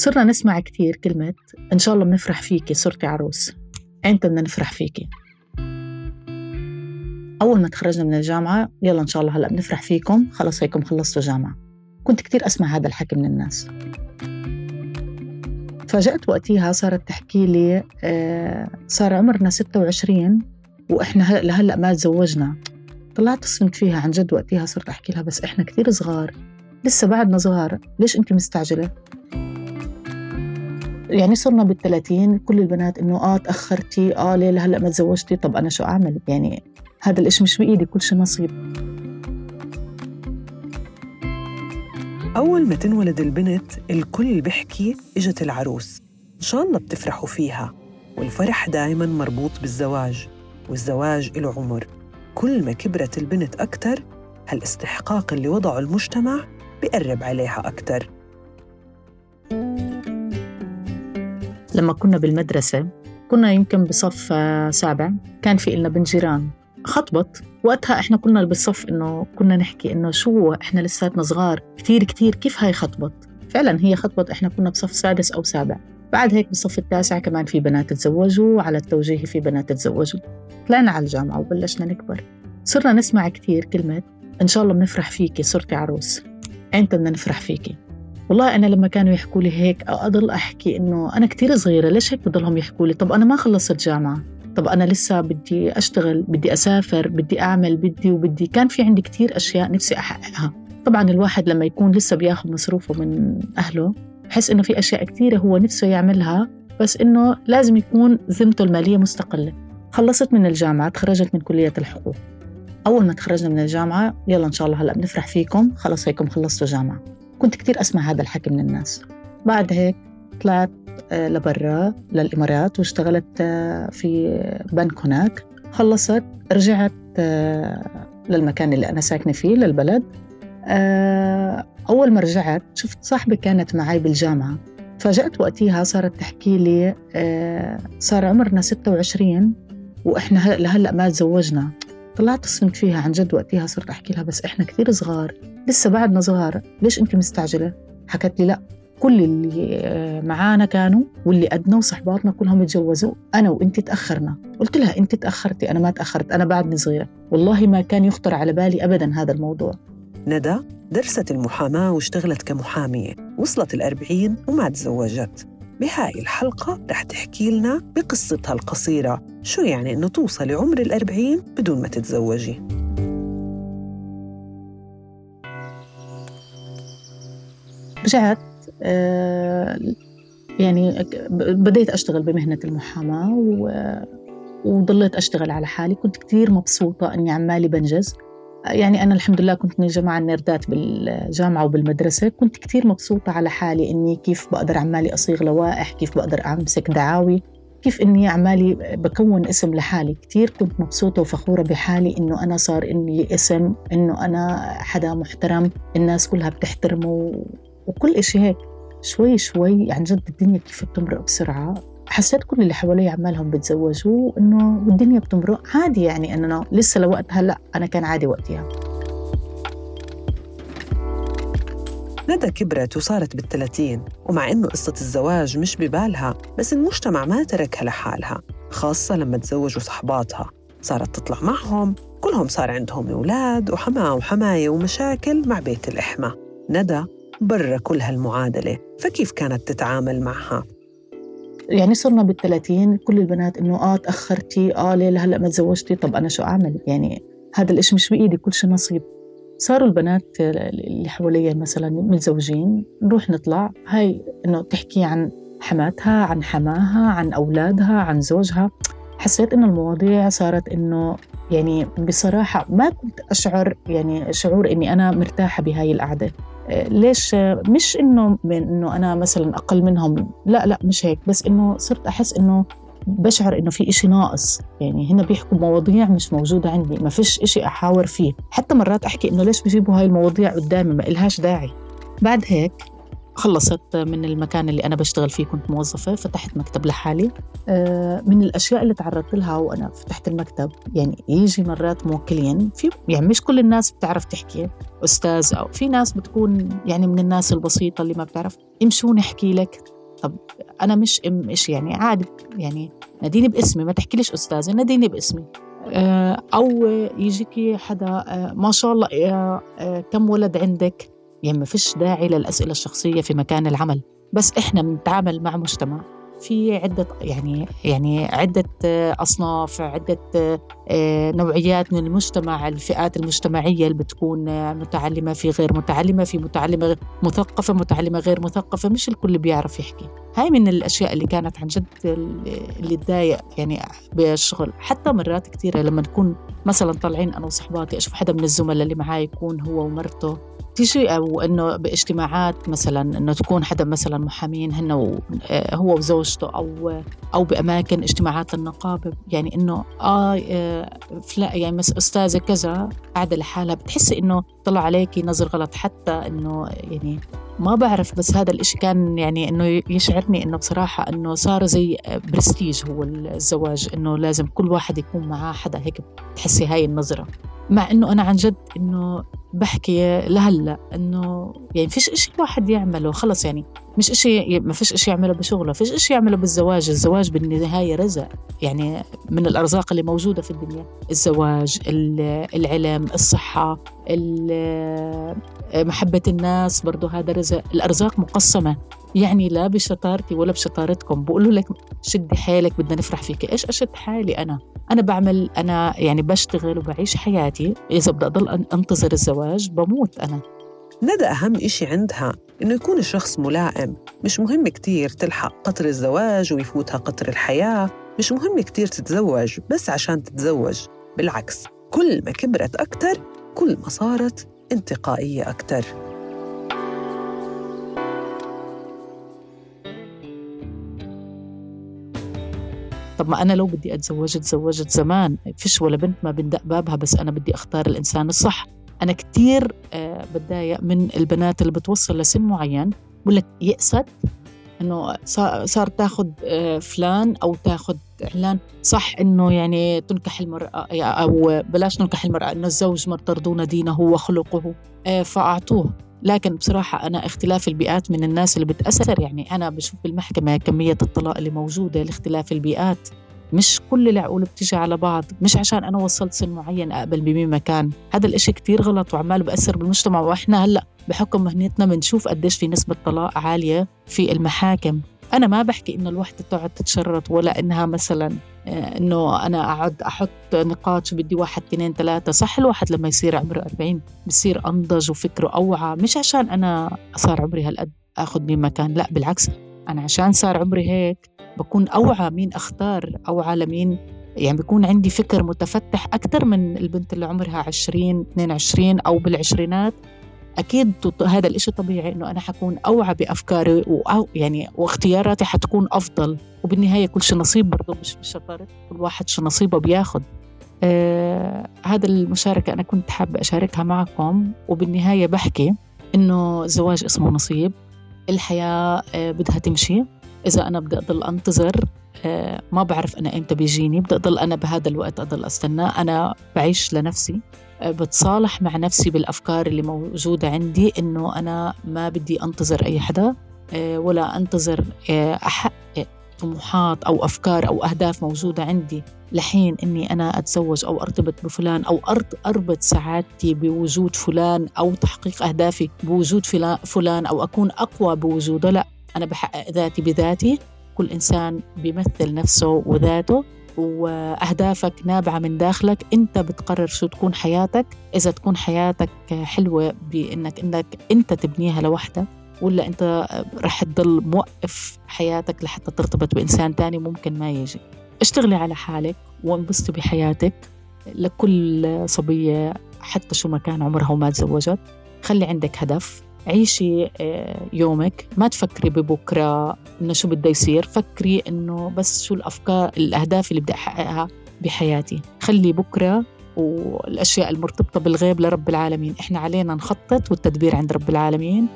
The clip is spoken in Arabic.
صرنا نسمع كثير كلمة إن شاء الله بنفرح فيكي صرتي عروس. أنت بدنا نفرح فيكي. أول ما تخرجنا من الجامعة يلا إن شاء الله هلأ بنفرح فيكم. خلص هيكم خلصتوا جامعة. كنت كتير أسمع هذا الحكي من الناس. فجأت وقتها صارت تحكي لي آه صار عمرنا 26 وإحنا لهلأ ما تزوجنا. طلعت صمت فيها عن جد وقتها صرت أحكي لها بس إحنا كثير صغار. لسه بعدنا صغار. ليش أنت مستعجلة؟ يعني صرنا بالثلاثين كل البنات إنه آه تأخرتي آه ليه لهلأ ما تزوجتي؟ طب أنا شو أعمل؟ يعني هذا الإشي مش بإيدي كل شيء نصيب. أول ما تنولد البنت الكل بيحكي إجت العروس. إن شاء الله بتفرحوا فيها. والفرح دايما مربوط بالزواج والزواج له عمر. كل ما كبرت البنت أكتر هالإستحقاق اللي وضعه المجتمع بقرب عليها أكتر. لما كنا بالمدرسة كنا يمكن بصف سابع كان في إلنا بنت جيران. خطبت وقتها إحنا كنا بالصف إنه كنا نحكي إنه شو إحنا لساتنا صغار. كثير كثير كيف هاي خطبت فعلا هي خطبت إحنا كنا بصف سادس أو سابع. بعد هيك بالصف التاسع كمان في بنات تزوجوا وعلى التوجيهي في بنات تزوجوا. طلعنا على الجامعة وبلشنا نكبر. صرنا نسمع كثير كلمة إن شاء الله بنفرح فيكي صرتي عروس. أنت بدنا نفرح فيكي. والله أنا لما كانوا يحكوا لي هيك أضل أحكي إنه أنا كتير صغيرة ليش هيك بضلهم يحكوا لي؟ طب أنا ما خلصت جامعة طب أنا لسه بدي أشتغل بدي أسافر بدي أعمل بدي وبدي. كان في عندي كتير أشياء نفسي أحققها. طبعا الواحد لما يكون لسه بياخذ مصروفه من أهله بحس إنه في أشياء كثيرة هو نفسه يعملها بس إنه لازم يكون ذمته المالية مستقلة. خلصت من الجامعة تخرجت من كلية الحقوق. أول ما تخرجنا من الجامعة يلا إن شاء الله هلأ بنفرح فيكم خلص هيكم خلصتوا جامعة. كنت كتير أسمع هذا الحكي من الناس. بعد هيك طلعت آه، لبرا للإمارات واشتغلت آه، في بنك هناك. خلصت رجعت آه، للمكان اللي أنا ساكنة فيه للبلد. أول ما رجعت شفت صاحبة كانت معي بالجامعة. فجأت وقتها صارت تحكي لي صار عمرنا 26 وإحنا لهلأ ما تزوجنا. طلعت صمت فيها عن جد وقتها صرت أحكي لها بس إحنا كثير صغار. لسه بعدنا صغار ليش أنت مستعجلة؟ حكت لي لا كل اللي آه، معانا كانوا واللي قدنا وصحباتنا كلهم تجوزوا أنا وأنت تأخرنا. قلت لها أنت تأخرتي أنا ما تأخرت أنا بعدني صغيرة. والله ما كان يخطر على بالي أبدا هذا الموضوع. ندى درست المحاماة واشتغلت كمحامية وصلت الأربعين وما تزوجت. بهاي الحلقة رح تحكي لنا بقصتها القصيرة شو يعني إنه توصلي عمر الأربعين بدون ما تتزوجي. رجعت آه، يعني بديت أشتغل بمهنة المحاماة وضليت أشتغل على حالي. كنت كتير مبسوطة أني عمالي بنجز. يعني أنا الحمد لله كنت من الجماعة النيردات بالجامعة وبالمدرسة. كنت كتير مبسوطة على حالي إني كيف بقدر عمالي أصيغ لوائح كيف بقدر أمسك دعاوي كيف إني عمالي بكون اسم لحالي. كتير كنت مبسوطة وفخورة بحالي إنه أنا صار إني اسم إنه أنا حدا محترم الناس كلها بتحترمه وكل إشي هيك. شوي شوي عن جد الدنيا كيف بتمرق بسرعة. حسيت كل اللي حوالي عمالهم بتزوجوا إنه الدنيا بتمرق. عادي يعني إنه لسه لوقتها لا أنا كان عادي وقتها. ندى كبرت وصارت بالثلاثين ومع إنه قصة الزواج مش ببالها بس المجتمع ما تركها لحالها خاصة لما تزوجوا صحباتها. صارت تطلع معهم كلهم صار عندهم أولاد وحماة وحماية ومشاكل مع بيت الإحمى ندى برا كل هالمعادلة فكيف كانت تتعامل معها؟ يعني صرنا بالثلاثين كل البنات إنه آه تأخرتي آه ليه هلا ما تزوجتي؟ طب أنا شو أعمل؟ يعني هذا الإشي مش بإيدي كل شيء نصيب. صاروا البنات اللي حواليا مثلا متزوجين نروح نطلع هاي إنه تحكي عن حماتها عن حماها عن أولادها عن زوجها. حسيت إنه المواضيع صارت إنه يعني بصراحة ما كنت أشعر يعني شعور إني أنا مرتاحة بهاي القعدة. ليش؟ مش إنه من إنه أنا مثلا أقل منهم. لا لا مش هيك. بس إنه صرت أحس إنه بشعر إنه في إشي ناقص. يعني هنا بيحكوا مواضيع مش موجودة عندي. ما فيش إشي أحاور فيه. حتى مرات أحكي إنه ليش بيجيبوا هاي المواضيع قدامي؟ ما إلهاش داعي. بعد هيك خلصت من المكان اللي أنا بشتغل فيه كنت موظفة فتحت مكتب لحالي. آه، من الأشياء اللي تعرضت لها وأنا فتحت المكتب يعني يجي مرات موكلين في يعني مش كل الناس بتعرف تحكي أستاذ أو في ناس بتكون يعني من الناس البسيطة اللي ما بتعرف امشوني احكي لك. طب أنا مش ام إيش يعني عادي يعني ناديني باسمي ما تحكي ليش أستاذة ناديني باسمي. آه، أو يجيكي حدا آه، ما شاء الله كم ولد عندك؟ يعني ما فيش داعي للأسئلة الشخصية في مكان العمل. بس إحنا بنتعامل مع مجتمع في عدة يعني يعني عدة أصناف عدة آه، نوعيات من المجتمع الفئات المجتمعية اللي بتكون متعلمة في غير متعلمة في متعلمة مثقفة متعلمة غير مثقفة مش الكل بيعرف يحكي. هاي من الأشياء اللي كانت عن جد اللي تضايق يعني بالشغل. حتى مرات كثيرة لما نكون مثلا طالعين أنا وصحباتي أشوف حدا من الزملاء اللي معي يكون هو ومرته. تيجي أو إنه باجتماعات مثلا إنه تكون حدا مثلا محامين هن آه، هو وزوجته أو أو بأماكن اجتماعات النقابة. يعني إنه آه, آه، فلا يعني مس أستاذة كذا قاعدة لحالها بتحسي إنه طلع عليكي نظر غلط. حتى إنه يعني ما بعرف بس هذا الإشي كان يعني إنه يشعرني إنه بصراحة إنه صار زي برستيج هو الزواج إنه لازم كل واحد يكون معاه حدا هيك بتحسي هاي النظرة. مع إنه أنا عن جد إنه بحكي لهلأ إنه يعني فيش إشي الواحد يعمله خلص يعني مش إشي ما فيش إشي يعمله بشغله فيش إشي يعمله بالزواج الزواج بالنهاية رزق يعني من الأرزاق اللي موجودة في الدنيا الزواج العلم الصحة. محبة الناس برضو هذا رزق الأرزاق مقسمة. يعني لا بشطارتي ولا بشطارتكم. بقولوا لك شدي حيلك بدنا نفرح فيك. إيش أشد حالي أنا؟ أنا بعمل أنا يعني بشتغل وبعيش حياتي. إذا بدي أضل أنتظر الزواج بموت أنا. ندى أهم إشي عندها إنه يكون الشخص ملائم. مش مهم كتير تلحق قطر الزواج ويفوتها قطر الحياة. مش مهم كتير تتزوج بس عشان تتزوج. بالعكس كل ما كبرت أكتر كل ما صارت انتقائية أكتر. طب ما أنا لو بدي أتزوج تزوجت زمان فيش ولا بنت ما بندق بابها بس أنا بدي أختار الإنسان الصح. أنا كتير آه، بتضايق من البنات اللي بتوصل لسن معين بقول لك يأست إنه صار تاخذ آه، فلان أو تاخذ اعلان صح إنه يعني تنكح المرأة أو بلاش تنكح المرأة إنه الزوج ما ترضون دينه وخلقه آه، فأعطوه. لكن بصراحة أنا اختلاف البيئات من الناس اللي بتأثر. يعني أنا بشوف بالمحكمة كمية الطلاق اللي موجودة لاختلاف البيئات. مش كل العقول بتيجي على بعض. مش عشان أنا وصلت سن معين أقبل بمين مكان هذا الإشي كتير غلط وعمال بأثر بالمجتمع. وإحنا هلأ بحكم مهنتنا بنشوف قديش في نسبة طلاق عالية في المحاكم. أنا ما بحكي إنه الوحدة تقعد تتشرط ولا إنها مثلا آه، إنه أنا أقعد أحط نقاط بدي واحد اثنين ثلاثة. صح الواحد لما يصير عمره 40 بصير أنضج وفكره أوعى. مش عشان أنا صار عمري هالقد أخذ مين مكان لا بالعكس. أنا عشان صار عمري هيك بكون أوعى مين أختار أوعى لمين. يعني بيكون عندي فكر متفتح أكثر من البنت اللي عمرها 20 22 أو بالعشرينات. أكيد هذا الإشي طبيعي إنه أنا حكون أوعى بأفكاري وأو يعني واختياراتي حتكون أفضل. وبالنهاية كل شيء نصيب برضه مش بشطارة كل واحد شو نصيبه بياخذ آه هذا المشاركة أنا كنت حابة أشاركها معكم. وبالنهاية بحكي إنه الزواج اسمه نصيب. الحياة آه بدها تمشي. إذا أنا بدي أضل أنتظر آه ما بعرف أنا إمتى بيجيني. بدي أضل أنا بهذا الوقت أضل أستنى أنا بعيش لنفسي. بتصالح مع نفسي بالأفكار اللي موجودة عندي إنه أنا ما بدي أنتظر أي حدا آه ولا أنتظر آه، أحقق طموحات أو أفكار أو أهداف موجودة عندي لحين إني أنا أتزوج أو أرتبط بفلان أو أربط سعادتي بوجود فلان أو تحقيق أهدافي بوجود فلان أو أكون أقوى بوجوده. لا أنا بحقق ذاتي بذاتي. كل إنسان بيمثل نفسه وذاته. وأهدافك نابعة من داخلك أنت بتقرر شو تكون حياتك. إذا تكون حياتك حلوة بأنك إنك أنت تبنيها لوحدك ولا أنت رح تضل موقف حياتك لحتى ترتبط بإنسان تاني ممكن ما يجي. اشتغلي على حالك وانبسطي بحياتك لكل صبية حتى شو ما كان عمرها وما تزوجت. خلي عندك هدف. عيشي آه، يومك. ما تفكري ببكرة إنه شو بده يصير. فكري إنه بس شو الأفكار الأهداف اللي بدي أحققها بحياتي. خلي بكرة والأشياء المرتبطة بالغيب لرب العالمين. إحنا علينا نخطط والتدبير عند رب العالمين.